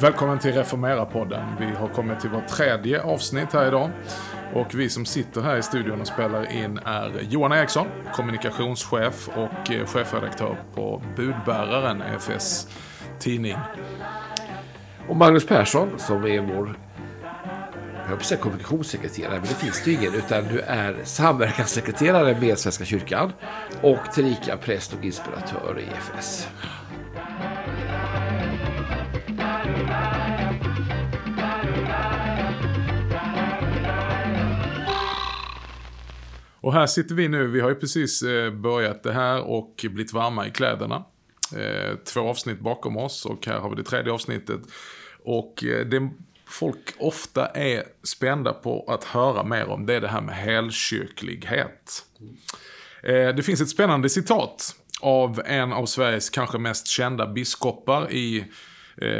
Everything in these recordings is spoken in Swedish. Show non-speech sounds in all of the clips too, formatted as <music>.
Välkommen till Reformera-podden. Vi har kommit till vårt tredje avsnitt här idag. Och vi som sitter här i studion och spelar in är Johan Eriksson, kommunikationschef och eh, chefredaktör på Budbäraren, EFS tidning. Och Magnus Persson som är vår jag höll säga kommunikationssekreterare, men det finns det ju ingen, utan du är samverkanssekreterare med Svenska kyrkan och tillika präst och inspiratör i EFS. Och här sitter vi nu, vi har ju precis eh, börjat det här och blivit varma i kläderna. Eh, två avsnitt bakom oss och här har vi det tredje avsnittet. Och eh, det folk ofta är spända på att höra mer om det är det här med helkyrklighet. Det finns ett spännande citat av en av Sveriges kanske mest kända biskopar i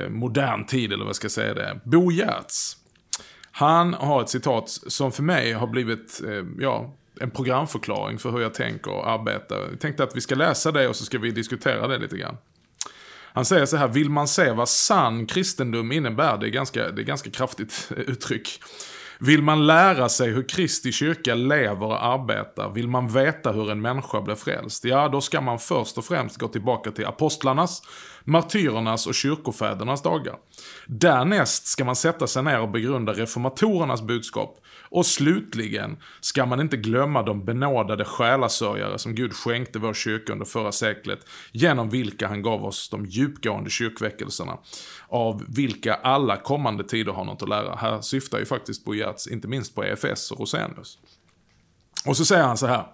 modern tid, eller vad ska jag säga det, Bo Giertz. Han har ett citat som för mig har blivit, ja, en programförklaring för hur jag tänker och arbetar. Jag tänkte att vi ska läsa det och så ska vi diskutera det lite grann. Han säger så här, vill man se vad sann kristendom innebär, det är ganska, det är ganska kraftigt <laughs> uttryck. Vill man lära sig hur Kristi kyrka lever och arbetar, vill man veta hur en människa blir frälst, ja då ska man först och främst gå tillbaka till apostlarnas, martyrernas och kyrkofädernas dagar. Därnäst ska man sätta sig ner och begrunda reformatorernas budskap. Och slutligen ska man inte glömma de benådade själasörjare som Gud skänkte vår kyrka under förra seklet, genom vilka han gav oss de djupgående kyrkväckelserna, av vilka alla kommande tider har något att lära. Här syftar ju faktiskt Bo Giertz, inte minst på EFS och Rosenius. Och så säger han så här.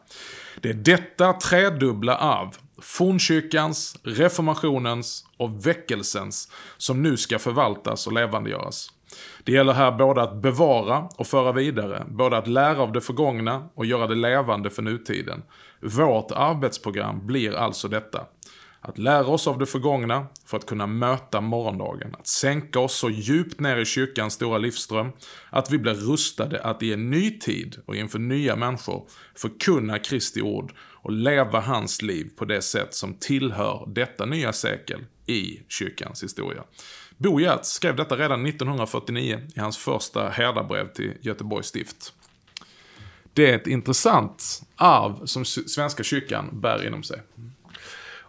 Det är detta tredubbla arv, fornkyrkans, reformationens och väckelsens, som nu ska förvaltas och levandegöras. Det gäller här både att bevara och föra vidare, både att lära av det förgångna och göra det levande för nutiden. Vårt arbetsprogram blir alltså detta. Att lära oss av det förgångna för att kunna möta morgondagen. Att sänka oss så djupt ner i kyrkans stora livsström att vi blir rustade att i en ny tid och inför nya människor förkunna Kristi ord och leva hans liv på det sätt som tillhör detta nya sekel i kyrkans historia. Bo Giertz skrev detta redan 1949 i hans första herdabrev till Göteborgs stift. Det är ett intressant arv som Svenska kyrkan bär inom sig.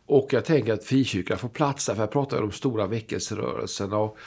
Och jag tänker att frikyrkan får plats där, för jag pratar om de stora väckelserörelserna. Och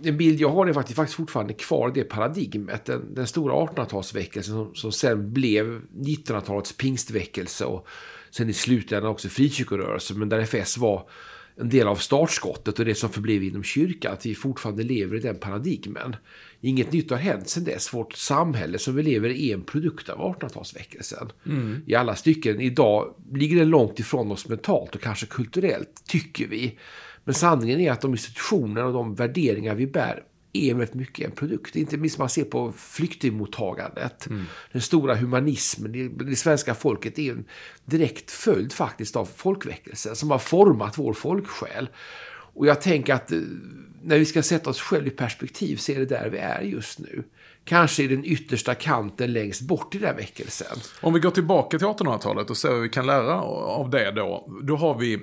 den bild jag har är faktiskt, faktiskt fortfarande kvar i det paradigmet. Den, den stora 1800-talsväckelsen som, som sen blev 1900-talets pingstväckelse och sen i slutändan också frikyrkorörelsen, men där FS var en del av startskottet och det som förblev inom kyrkan, att vi fortfarande lever i den paradigmen. Inget nytt har hänt sedan dess. Vårt samhälle som vi lever i är en produkt av 1800-talsväckelsen. Mm. I alla stycken. Idag ligger det långt ifrån oss mentalt och kanske kulturellt, tycker vi. Men sanningen är att de institutioner och de värderingar vi bär är väldigt mycket en produkt. Inte minst man ser på flyktingmottagandet. Mm. Den stora humanismen. Det, det svenska folket är en direkt följd faktiskt av folkväckelsen som har format vår folksjäl. Och jag tänker att eh, när vi ska sätta oss själva i perspektiv så är det där vi är just nu. Kanske i den yttersta kanten längst bort i den väckelsen. Om vi går tillbaka till 1800-talet och ser vad vi kan lära av det då. Då har vi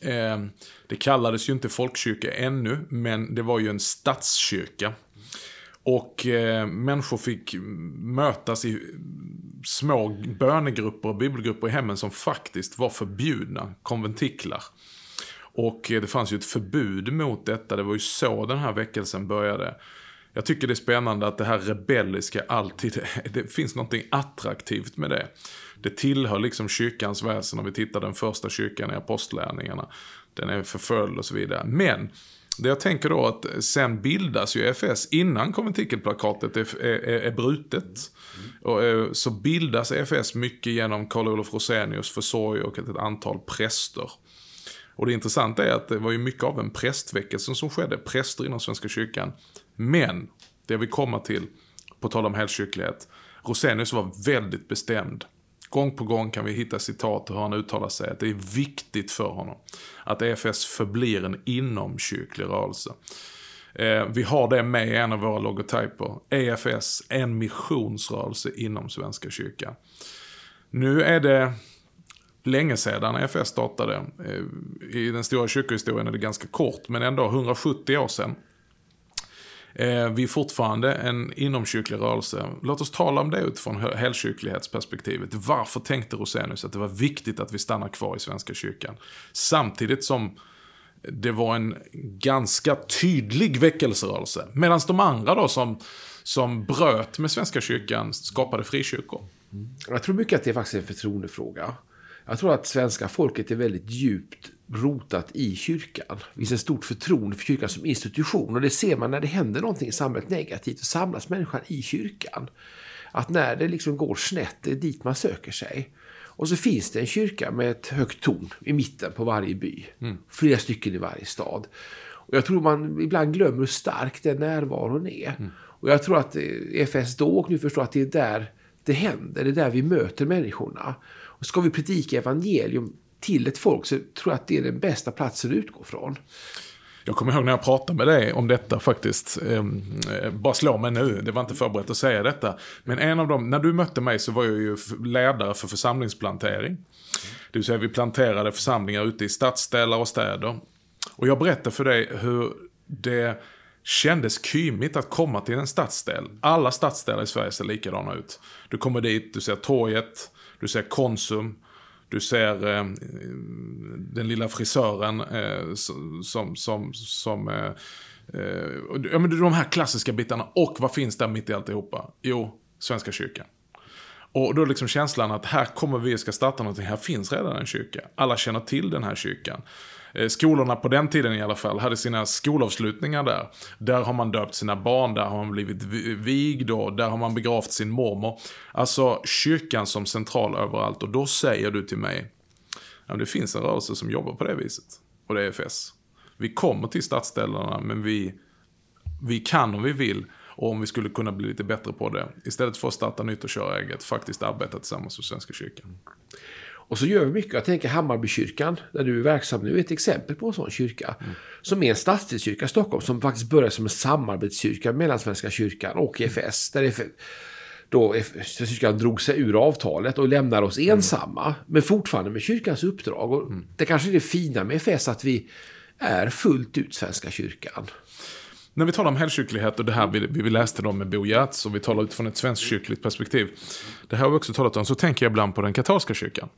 Eh, det kallades ju inte folkkyrka ännu, men det var ju en statskyrka. Och eh, människor fick mötas i små bönegrupper och bibelgrupper i hemmen som faktiskt var förbjudna, konventiklar. Och det fanns ju ett förbud mot detta, det var ju så den här väckelsen började. Jag tycker det är spännande att det här rebelliska alltid, <laughs> det finns något attraktivt med det. Det tillhör liksom kyrkans väsen om vi tittar den första kyrkan i apostlärningarna. Den är förföljd och så vidare. Men det jag tänker då att sen bildas ju EFS innan konventikelplakatet är, är, är brutet. Mm. Och, eh, så bildas EFS mycket genom Karl Olof Rosenius försorg och ett antal präster. Och det intressanta är att det var ju mycket av en prästväckelse som skedde, präster inom Svenska kyrkan. Men, det vi kommer till, på tal om helkyrklighet, Rosenius var väldigt bestämd. Gång på gång kan vi hitta citat och hur han uttalar sig, att det är viktigt för honom att EFS förblir en inomkyrklig rörelse. Eh, vi har det med i en av våra logotyper. EFS, en missionsrörelse inom Svenska kyrkan. Nu är det länge sedan EFS startade. Eh, I den stora kyrkohistorien är det ganska kort, men ändå 170 år sedan. Eh, vi är fortfarande en inomkyrklig rörelse. Låt oss tala om det utifrån helkyrklighetsperspektivet. Varför tänkte Rosenius att det var viktigt att vi stannar kvar i Svenska kyrkan? Samtidigt som det var en ganska tydlig väckelserörelse. Medan de andra då som, som bröt med Svenska kyrkan skapade frikyrkor. Jag tror mycket att det är faktiskt en förtroendefråga. Jag tror att svenska folket är väldigt djupt rotat i kyrkan. Det finns ett stort förtroende för kyrkan som institution. Och det ser man när det händer någonting i samhället negativt. Så samlas människan i kyrkan. Att när det liksom går snett, det är dit man söker sig. Och så finns det en kyrka med ett högt torn i mitten på varje by. Mm. Flera stycken i varje stad. Och jag tror man ibland glömmer hur stark den närvaron är. Mm. Och jag tror att EFS då och nu förstår att det är där det händer. Det är där vi möter människorna. Och ska vi predika evangelium till ett folk så tror jag att det är den bästa platsen att utgå från. Jag kommer ihåg när jag pratade med dig om detta faktiskt. Ehm, eh, bara slå mig nu, det var inte förberett att säga detta. Men en av dem, när du mötte mig så var jag ju ledare för församlingsplantering. Det vill säga vi planterade församlingar ute i stadsdelar och städer. Och jag berättade för dig hur det kändes kymigt att komma till en stadsdel. Alla stadsdelar i Sverige ser likadana ut. Du kommer dit, du ser torget, du ser Konsum, du ser eh, den lilla frisören eh, som, som, som eh, eh, ja, men de här klassiska bitarna. Och vad finns där mitt i alltihopa? Jo, Svenska kyrkan. Och då är liksom känslan att här kommer vi och ska starta någonting, här finns redan en kyrka. Alla känner till den här kyrkan. Eh, skolorna på den tiden i alla fall hade sina skolavslutningar där. Där har man döpt sina barn, där har man blivit vigd och där har man begravt sin mormor. Alltså kyrkan som central överallt och då säger du till mig, ja, det finns en rörelse som jobbar på det viset. Och det är FS. Vi kommer till stadsdelarna men vi, vi kan om vi vill och om vi skulle kunna bli lite bättre på det, istället för att starta nytt och köra eget, faktiskt arbeta tillsammans med Svenska kyrkan. Och så gör vi mycket. Jag tänker Hammarbykyrkan, där du är verksam nu, är ett exempel på en sån kyrka. Mm. Som är en stadsdelskyrka i Stockholm, som faktiskt började som en samarbetskyrka mellan Svenska kyrkan och EFS. Där EFS då Svenska kyrkan drog sig ur avtalet och lämnar oss mm. ensamma. Men fortfarande med kyrkans uppdrag. Och mm. Det kanske är det fina med EFS, att vi är fullt ut Svenska kyrkan. När vi talar om helkyrklighet och det här vi, vi läste om med Bo Gertz och vi talar utifrån ett svenskkyrkligt perspektiv. Det här har vi också talat om, så tänker jag ibland på den katolska kyrkan.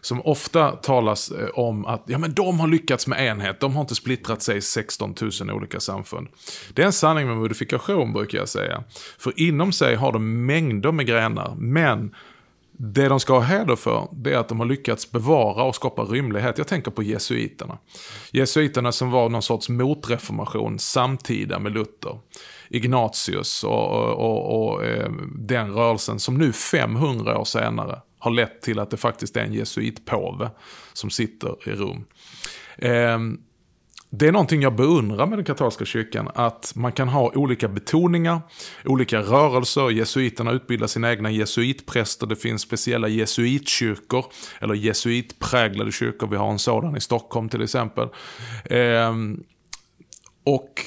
Som ofta talas eh, om att ja, men de har lyckats med enhet, de har inte splittrat sig i 16 000 olika samfund. Det är en sanning med modifikation brukar jag säga. För inom sig har de mängder med grenar, men det de ska ha heder för, det är att de har lyckats bevara och skapa rymlighet. Jag tänker på jesuiterna. Jesuiterna som var någon sorts motreformation samtida med Luther. Ignatius och, och, och, och eh, den rörelsen som nu 500 år senare har lett till att det faktiskt är en jesuitpåve som sitter i Rom. Ehm, det är någonting jag beundrar med den katolska kyrkan, att man kan ha olika betoningar, olika rörelser, jesuiterna utbildar sina egna jesuitpräster, det finns speciella jesuitkyrkor, eller jesuitpräglade kyrkor, vi har en sådan i Stockholm till exempel. Eh, och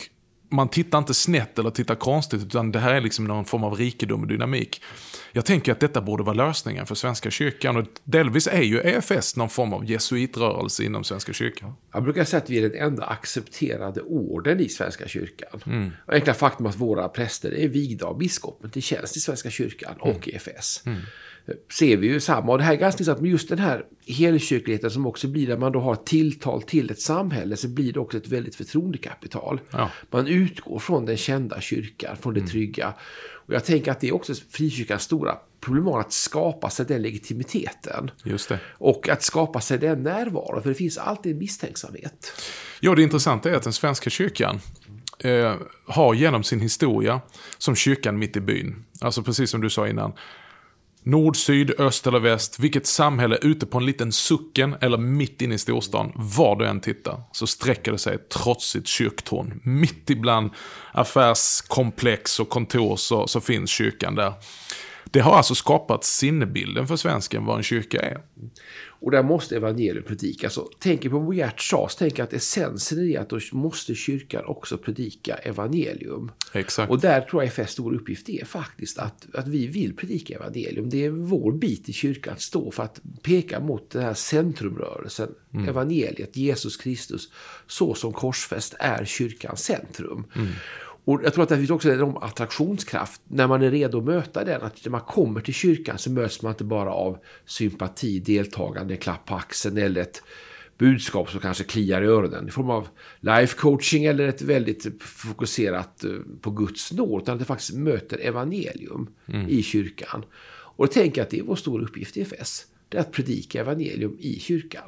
man tittar inte snett eller tittar konstigt, utan det här är liksom någon form av rikedom och dynamik. Jag tänker att detta borde vara lösningen för Svenska kyrkan. Och delvis är ju EFS någon form av jesuitrörelse inom Svenska kyrkan. Jag brukar säga att vi är den enda accepterade orden i Svenska kyrkan. Mm. Och enkla faktum att våra präster är vigda av biskopen till tjänst i Svenska kyrkan mm. och EFS. Mm ser vi ju samma. Och det här är ganska intressant med just den här helkyrkligheten som också blir där man då har tilltal till ett samhälle så blir det också ett väldigt förtroendekapital. Ja. Man utgår från den kända kyrkan, från det mm. trygga. Och jag tänker att det är också frikyrkans stora problem att skapa sig den legitimiteten. Just det. Och att skapa sig den närvaron, för det finns alltid en misstänksamhet. Ja, det intressanta är att den svenska kyrkan eh, har genom sin historia som kyrkan mitt i byn. Alltså precis som du sa innan Nord, syd, öst eller väst, vilket samhälle ute på en liten sucken eller mitt inne i storstan, var du än tittar, så sträcker det sig ett trotsigt kyrktorn. Mitt ibland affärskomplex och kontor så, så finns kyrkan där. Det har alltså skapat sinnebilden för svensken vad en kyrka är. Och där måste evangelium predikas. Så tänker på sa, så tänker att essensen är att då måste kyrkan också predika evangelium. Exakt. Och där tror jag FS stora uppgift är faktiskt att, att vi vill predika evangelium. Det är vår bit i kyrkan att stå för att peka mot den här centrumrörelsen. Mm. Evangeliet, Jesus Kristus, så som korsfäst är kyrkans centrum. Mm. Och jag tror att det finns också en attraktionskraft när man är redo att möta den. Att när man kommer till kyrkan så möts man inte bara av sympati, deltagande, klapp på axeln eller ett budskap som kanske kliar i öronen i form av life coaching eller ett väldigt fokuserat eh, på Guds nåd. Utan att det faktiskt möter evangelium mm. i kyrkan. Och jag tänker att det är vår stora uppgift i FS det är att predika evangelium i kyrkan.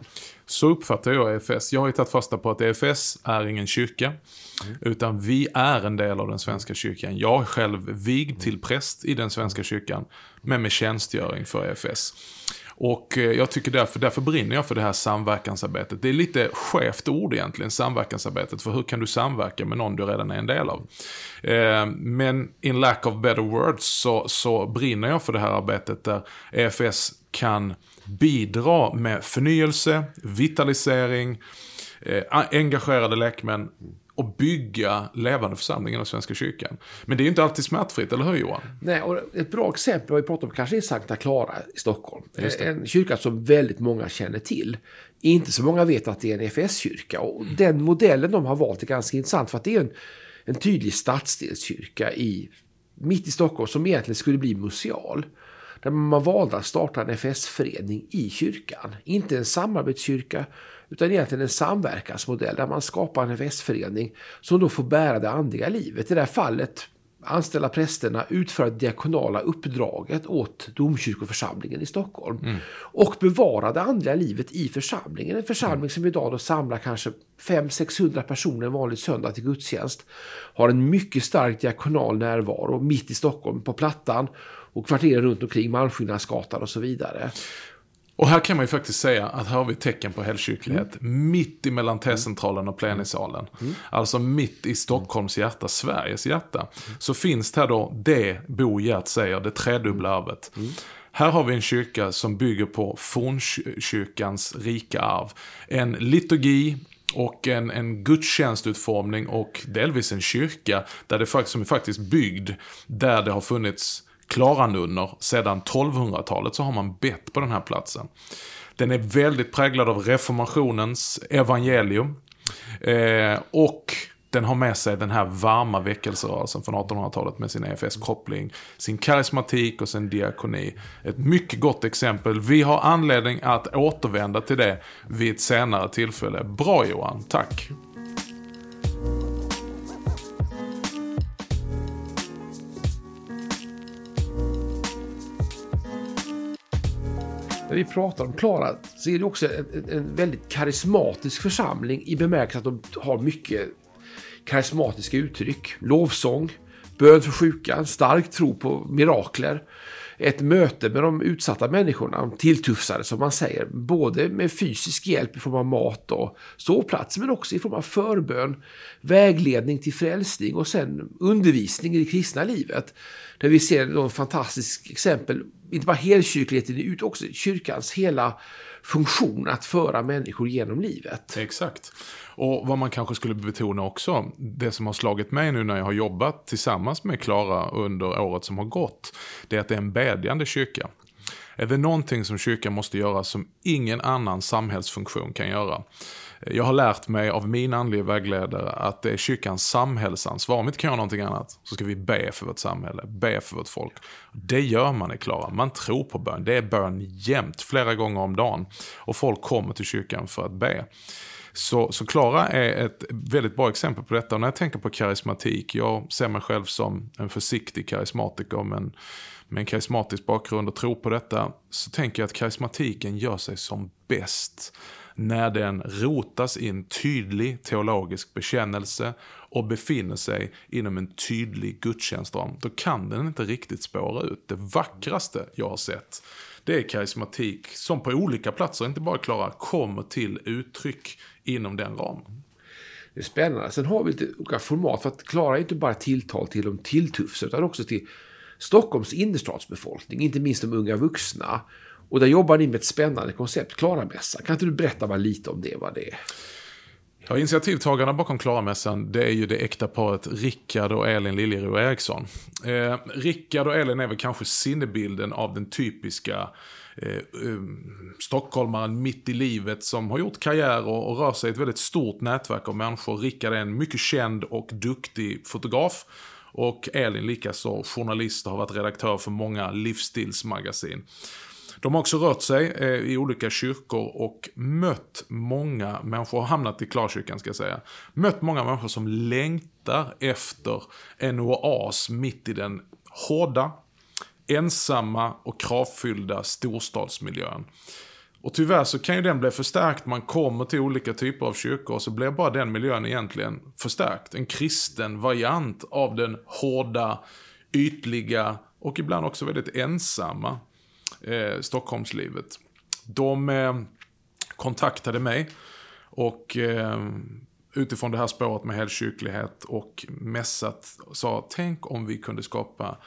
Så uppfattar jag EFS. Jag har ju tagit fasta på att EFS är ingen kyrka. Mm. Utan vi är en del av den svenska kyrkan. Jag är själv vigd till präst i den svenska kyrkan. Men med tjänstgöring för EFS. Och eh, jag tycker därför, därför brinner jag för det här samverkansarbetet. Det är lite skevt ord egentligen, samverkansarbetet. För hur kan du samverka med någon du redan är en del av? Eh, men in lack of better words så, så brinner jag för det här arbetet där EFS kan bidra med förnyelse, vitalisering, eh, engagerade lekmän och bygga levande församlingar i Svenska kyrkan. Men det är ju inte alltid smärtfritt, eller hur Johan? Nej, och ett bra exempel vi pratat om kanske är Sankta Clara i Stockholm. En kyrka som väldigt många känner till. Inte så många vet att det är en FS-kyrka. Och mm. den modellen de har valt är ganska intressant för att det är en, en tydlig stadsdelskyrka i, mitt i Stockholm som egentligen skulle bli museal. Där man valde att starta en FS-förening i kyrkan. Inte en samarbetskyrka utan egentligen en samverkansmodell där man skapar en FS-förening som då får bära det andliga livet. I det här fallet anställa prästerna, utföra det diakonala uppdraget åt domkyrkoförsamlingen i Stockholm. Mm. Och bevara det andliga livet i församlingen. En församling mm. som idag då samlar kanske 500-600 personer en vanlig söndag till gudstjänst. Har en mycket stark diakonal närvaro mitt i Stockholm på Plattan och kvarteren runt omkring, Malmskillnadsgatan och så vidare. Och här kan man ju faktiskt säga att här har vi tecken på helgkyrklighet. Mm. Mitt emellan T-centralen och plenisalen. Mm. Alltså mitt i Stockholms hjärta, Sveriges hjärta. Mm. Så finns det här då det Bo Gert säger, det tredubbla arvet. Mm. Här har vi en kyrka som bygger på fornkyrkans rika arv. En liturgi, och en, en gudstjänstutformning och delvis en kyrka där det faktiskt, som är faktiskt byggd där det har funnits Klaranunner. Sedan 1200-talet så har man bett på den här platsen. Den är väldigt präglad av reformationens evangelium. Eh, och den har med sig den här varma väckelserörelsen från 1800-talet med sin EFS-koppling, sin karismatik och sin diakoni. Ett mycket gott exempel. Vi har anledning att återvända till det vid ett senare tillfälle. Bra Johan, tack! När vi pratar om Klara så är det också en, en väldigt karismatisk församling i bemärkelsen att de har mycket karismatiska uttryck. Lovsång, bön för sjuka, stark tro på mirakler. Ett möte med de utsatta människorna, de tilltufsade som man säger, både med fysisk hjälp i form av mat och sovplats, men också i form av förbön, vägledning till frälsning och sen undervisning i det kristna livet. Där vi ser ett fantastiskt exempel, inte bara helkyrkligheten utan också kyrkans hela funktion att föra människor genom livet. Exakt. Och vad man kanske skulle betona också, det som har slagit mig nu när jag har jobbat tillsammans med Klara under året som har gått, det är att det är en bedjande kyrka. Är det någonting som kyrkan måste göra som ingen annan samhällsfunktion kan göra, jag har lärt mig av min andliga vägledare att det är kyrkans samhällsansvar. Om vi inte kan göra någonting annat så ska vi be för vårt samhälle, be för vårt folk. Det gör man i Klara. Man tror på bön. Det är bön jämt, flera gånger om dagen. Och folk kommer till kyrkan för att be. Så, så Klara är ett väldigt bra exempel på detta. Och när jag tänker på karismatik, jag ser mig själv som en försiktig karismatiker, men med en karismatisk bakgrund och tror på detta, så tänker jag att karismatiken gör sig som bäst när den rotas i en tydlig teologisk bekännelse och befinner sig inom en tydlig gudstjänstram, då kan den inte riktigt spåra ut. Det vackraste jag har sett, det är karismatik som på olika platser, inte bara Klara, kommer till uttryck inom den ramen. Det är spännande. Sen har vi lite olika format, för att Klara är inte bara tilltal till de tilltufsade, utan också till Stockholms innerstadsbefolkning, inte minst de unga vuxna. Och där jobbar ni med ett spännande koncept, Klaramässan. Kan inte du berätta bara lite om det, vad det är? Ja, initiativtagarna bakom Klaramässan, det är ju det äkta paret Rickard och Elin Liljero Eriksson. Eh, Rickard och Elin är väl kanske sinnebilden av den typiska eh, um, stockholmaren mitt i livet som har gjort karriär och, och rör sig i ett väldigt stort nätverk av människor. Rickard är en mycket känd och duktig fotograf. Och Elin likaså journalist och har varit redaktör för många livsstilsmagasin. De har också rört sig eh, i olika kyrkor och mött många människor, har hamnat i Klarkyrkan ska jag säga, mött många människor som längtar efter en oas mitt i den hårda, ensamma och kravfyllda storstadsmiljön. Och tyvärr så kan ju den bli förstärkt, man kommer till olika typer av kyrkor och så blir bara den miljön egentligen förstärkt. En kristen variant av den hårda, ytliga och ibland också väldigt ensamma eh, Stockholmslivet. De eh, kontaktade mig och eh, utifrån det här spåret med helkyrklighet och mässat sa tänk om vi kunde skapa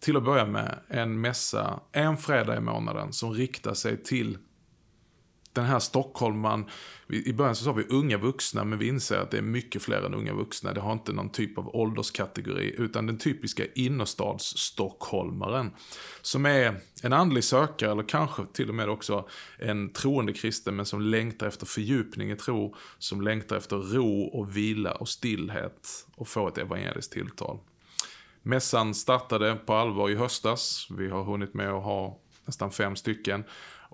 till att börja med en mässa en fredag i månaden som riktar sig till den här stockholmaren, i början så sa vi unga vuxna, men vi inser att det är mycket fler än unga vuxna. Det har inte någon typ av ålderskategori, utan den typiska innerstadsstockholmaren. Som är en andlig sökare, eller kanske till och med också en troende kristen, men som längtar efter fördjupning i tro, som längtar efter ro och vila och stillhet och få ett evangeliskt tilltal. Mässan startade på allvar i höstas. Vi har hunnit med att ha nästan fem stycken.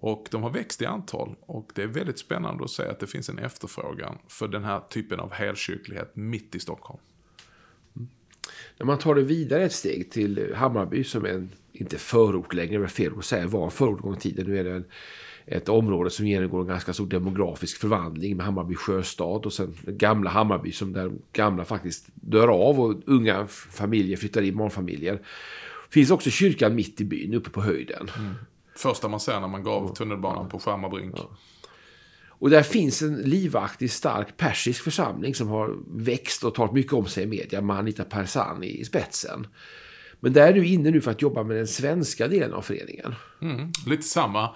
Och de har växt i antal och det är väldigt spännande att se att det finns en efterfrågan för den här typen av helkyrklighet mitt i Stockholm. Mm. När man tar det vidare ett steg till Hammarby som är en, inte förort längre, är fel att säga, var en förort gång i tiden. Nu är det en, ett område som genomgår en ganska stor demografisk förvandling med Hammarby sjöstad och sen gamla Hammarby som där gamla faktiskt dör av och unga familjer flyttar in, barnfamiljer. Finns också kyrkan mitt i byn, uppe på höjden. Mm. Första man ser när man går av tunnelbanan på Skärmarbrink. Ja. Och där finns en livaktig, stark persisk församling som har växt och tagit mycket om sig i media med Anita Persani i spetsen. Men där är du inne nu för att jobba med den svenska delen av föreningen. Mm, lite samma,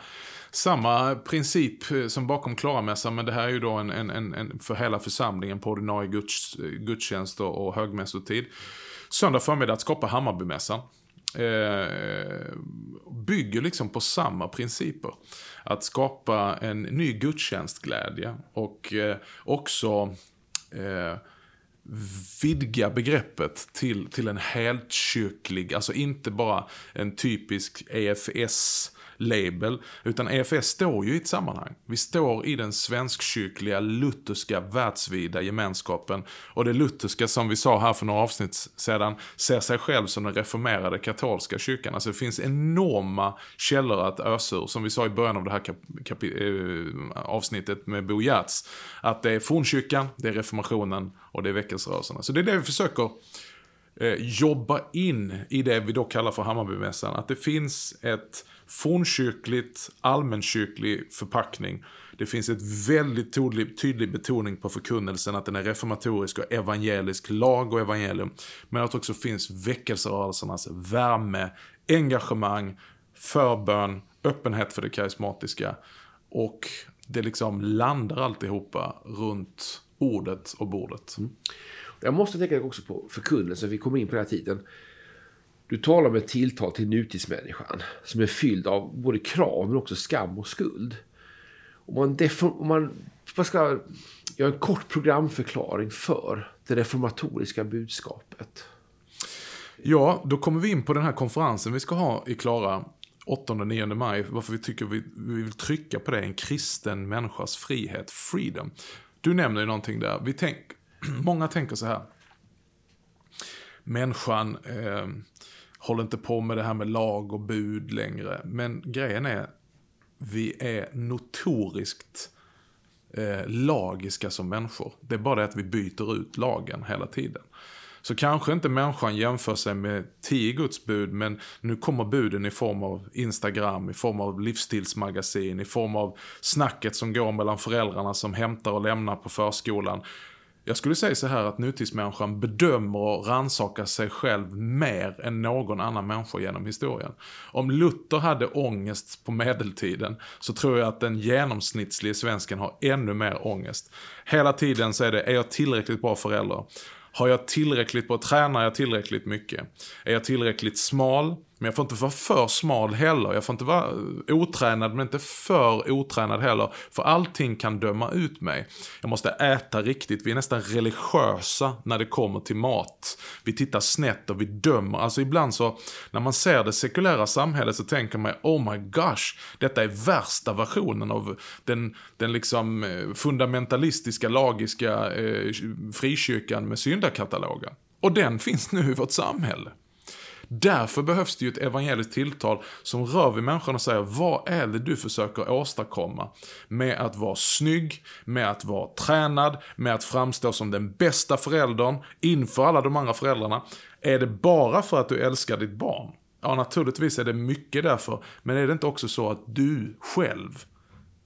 samma princip eh, som bakom Klaramässan, men det här är ju då en, en, en, för hela församlingen på ordinarie guds, gudstjänst och högmässotid. Söndag förmiddag att skapa Hammarbymässan eh, bygger liksom på samma principer. Att skapa en ny gudstjänstglädje och eh, också eh, vidga begreppet till, till en helt kyrklig, alltså inte bara en typisk EFS label. Utan EFS står ju i ett sammanhang. Vi står i den svenskkyrkliga lutherska världsvida gemenskapen. Och det lutherska som vi sa här för några avsnitt sedan ser sig själv som den reformerade katolska kyrkan. Alltså det finns enorma källor att ösa ur. Som vi sa i början av det här äh, avsnittet med Bo Giertz. Att det är fornkyrkan, det är reformationen och det är väckelserörelserna. Så det är det vi försöker Eh, jobba in i det vi då kallar för Hammarbymässan. Att det finns ett fornkyrkligt, allmänkyrklig förpackning. Det finns ett väldigt tydlig, tydlig betoning på förkunnelsen att den är reformatorisk och evangelisk lag och evangelium. Men att det också finns väckelserörelsernas värme, engagemang, förbön, öppenhet för det karismatiska. Och det liksom landar alltihopa runt ordet och bordet. Mm. Jag måste tänka också på förkunnelsen, vi kommer in på den här tiden. Du talar om ett tilltal till nutidsmänniskan som är fylld av både krav men också skam och skuld. Om man, om man, man ska göra en kort programförklaring för det reformatoriska budskapet. Ja, då kommer vi in på den här konferensen vi ska ha i Klara 8-9 maj. Varför vi tycker vi, vi vill trycka på det, en kristen människas frihet, freedom. Du nämner ju någonting där. Vi tänk, <clears throat> många tänker så här. Människan eh, håller inte på med det här med lag och bud längre. Men grejen är, vi är notoriskt eh, lagiska som människor. Det är bara det att vi byter ut lagen hela tiden. Så kanske inte människan jämför sig med tio Guds bud, men nu kommer buden i form av Instagram, i form av livsstilsmagasin, i form av snacket som går mellan föräldrarna som hämtar och lämnar på förskolan. Jag skulle säga så här att nutidsmänniskan bedömer och rannsakar sig själv mer än någon annan människa genom historien. Om Luther hade ångest på medeltiden så tror jag att den genomsnittliga svensken har ännu mer ångest. Hela tiden så är det, är jag tillräckligt bra förälder? Har jag tillräckligt bra, tränar jag tillräckligt mycket? Är jag tillräckligt smal? Men jag får inte vara för smal heller. Jag får inte vara eh, otränad men inte för otränad heller. För allting kan döma ut mig. Jag måste äta riktigt. Vi är nästan religiösa när det kommer till mat. Vi tittar snett och vi dömer. Alltså ibland så, när man ser det sekulära samhället så tänker man oh my gosh, detta är värsta versionen av den, den liksom eh, fundamentalistiska, lagiska eh, frikyrkan med syndakatalogen. Och den finns nu i vårt samhälle. Därför behövs det ju ett evangeliskt tilltal som rör vid människan och säger vad är det du försöker åstadkomma med att vara snygg, med att vara tränad, med att framstå som den bästa föräldern inför alla de andra föräldrarna. Är det bara för att du älskar ditt barn? Ja, naturligtvis är det mycket därför, men är det inte också så att du själv,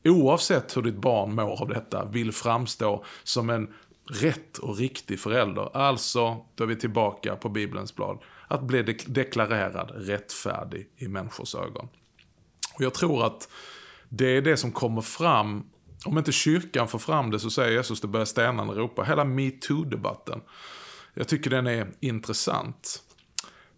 oavsett hur ditt barn mår av detta, vill framstå som en rätt och riktig förälder? Alltså, då är vi tillbaka på Bibelns blad att bli deklarerad rättfärdig i människors ögon. Och jag tror att det är det som kommer fram, om inte kyrkan får fram det så säger Jesus det börjar stenarna ropa. Hela metoo-debatten. Jag tycker den är intressant.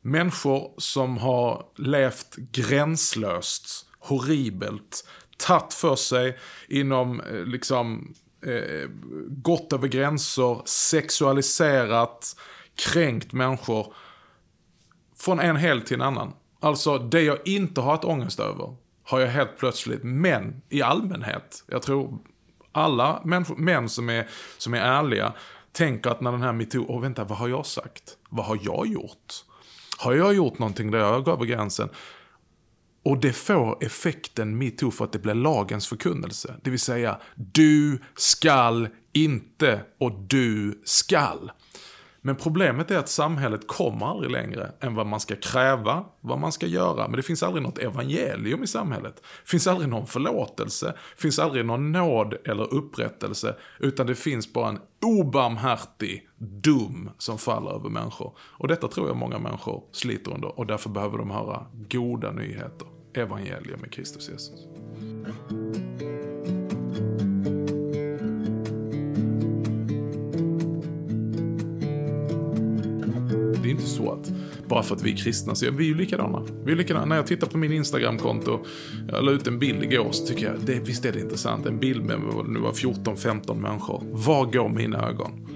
Människor som har levt gränslöst, horribelt, tagit för sig inom eh, liksom eh, gått över gränser, sexualiserat, kränkt människor från en helg till en annan. Alltså det jag inte har haft ångest över har jag helt plötsligt, men i allmänhet, jag tror alla människor, män som är, som är ärliga tänker att när den här metoo, åh vänta, vad har jag sagt? Vad har jag gjort? Har jag gjort någonting där jag går över gränsen? Och det får effekten metoo för att det blir lagens förkunnelse. Det vill säga, du skall inte och du skall. Men problemet är att samhället kommer aldrig längre än vad man ska kräva, vad man ska göra. Men det finns aldrig något evangelium i samhället. Det finns aldrig någon förlåtelse, det finns aldrig någon nåd eller upprättelse. Utan det finns bara en obarmhärtig dum som faller över människor. Och detta tror jag många människor sliter under och därför behöver de höra goda nyheter. Evangelium i Kristus Jesus. Det är inte så att bara för att vi är kristna så är vi ju likadana. Vi är likadana. När jag tittar på min Instagramkonto, jag la ut en bild igår så tycker jag, det, visst är det intressant. En bild med vad det nu var 14-15 människor. Var går mina ögon?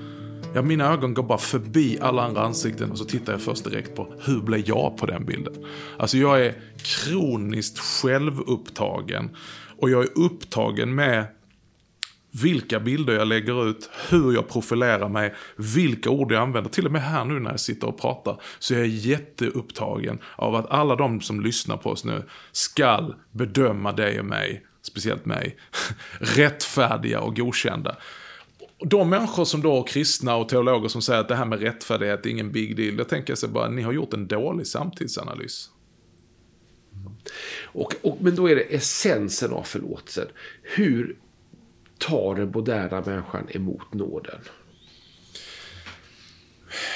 Ja, mina ögon går bara förbi alla andra ansikten och så tittar jag först direkt på hur blev jag på den bilden? Alltså jag är kroniskt självupptagen och jag är upptagen med vilka bilder jag lägger ut, hur jag profilerar mig, vilka ord jag använder. Till och med här nu när jag sitter och pratar så är jag jätteupptagen av att alla de som lyssnar på oss nu skall bedöma dig och mig, speciellt mig, <laughs> rättfärdiga och godkända. De människor som då är kristna och teologer som säger att det här med rättfärdighet är ingen big deal. Då tänker jag så bara, ni har gjort en dålig samtidsanalys. Och, och, men då är det essensen av förlåtelsen. Hur tar den moderna människan emot nåden?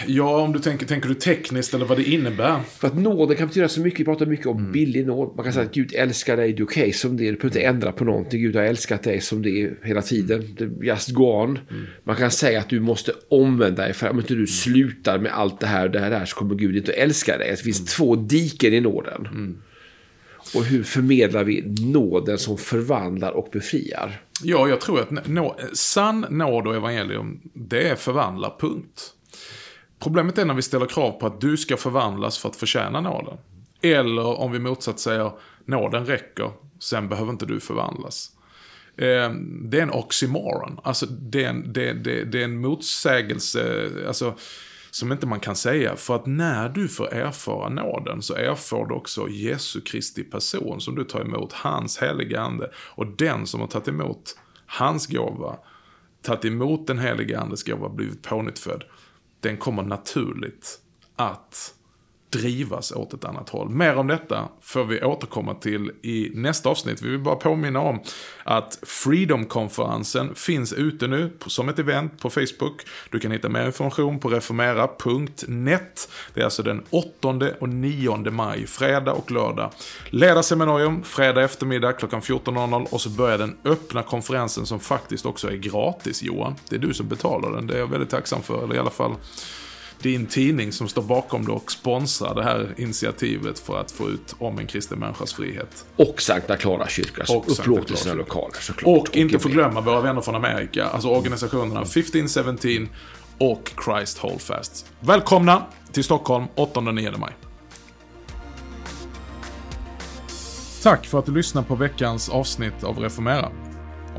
Ja, om du tänker, tänker du tekniskt eller vad det innebär? För att nåden kan betyda så mycket. Vi pratar mycket om mm. billig nåd. Man kan säga att Gud älskar dig, du är okej okay som det är. Du behöver inte ändra på någonting. Gud har älskat dig som det är hela tiden. Just go on. Mm. Man kan säga att du måste omvända dig. För om inte du slutar med allt det här och det här, så kommer Gud inte att älska dig. Det finns mm. två diken i nåden. Och hur förmedlar vi nåden som förvandlar och befriar? Ja, jag tror att nå, sann nåd och evangelium, det är förvandla, punkt. Problemet är när vi ställer krav på att du ska förvandlas för att förtjäna nåden. Eller om vi motsatt säger, nåden räcker, sen behöver inte du förvandlas. Ehm, det är en oxymoron, alltså det är en, det, det, det är en motsägelse, alltså som inte man kan säga. För att när du får erfara nåden så erfar du också Jesu Kristi person som du tar emot, hans heliga ande. Och den som har tagit emot hans gåva, tagit emot den heliga andes gåva, blivit pånyttfödd, den kommer naturligt att drivas åt ett annat håll. Mer om detta får vi återkomma till i nästa avsnitt. Vi vill bara påminna om att Freedom-konferensen finns ute nu som ett event på Facebook. Du kan hitta mer information på reformera.net. Det är alltså den 8 och 9 maj, fredag och lördag. Ledarseminarium fredag eftermiddag klockan 14.00 och så börjar den öppna konferensen som faktiskt också är gratis Johan. Det är du som betalar den, det är jag väldigt tacksam för, eller i alla fall din tidning som står bakom det och sponsrar det här initiativet för att få ut om en kristen människas frihet. Och Sankta Clara kyrka som upplåter sina lokaler såklart. Och, och inte förglömma våra vänner från Amerika, alltså organisationerna 1517 och Christ Holdfast. Välkomna till Stockholm 8-9 maj. Tack för att du lyssnar på veckans avsnitt av Reformera.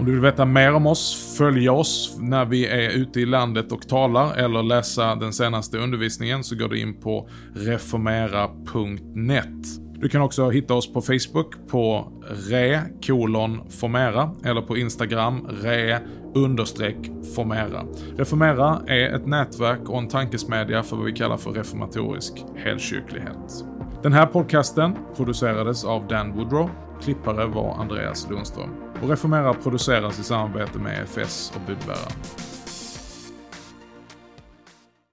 Om du vill veta mer om oss, följ oss när vi är ute i landet och talar eller läsa den senaste undervisningen så går du in på reformera.net. Du kan också hitta oss på Facebook på re formera eller på Instagram re understreck formera. Reformera är ett nätverk och en tankesmedja för vad vi kallar för reformatorisk helkyrklighet. Den här podcasten producerades av Dan Woodrow. Klippare var Andreas Lundström. Och Reformera produceras i samarbete med EFS och Budbäraren.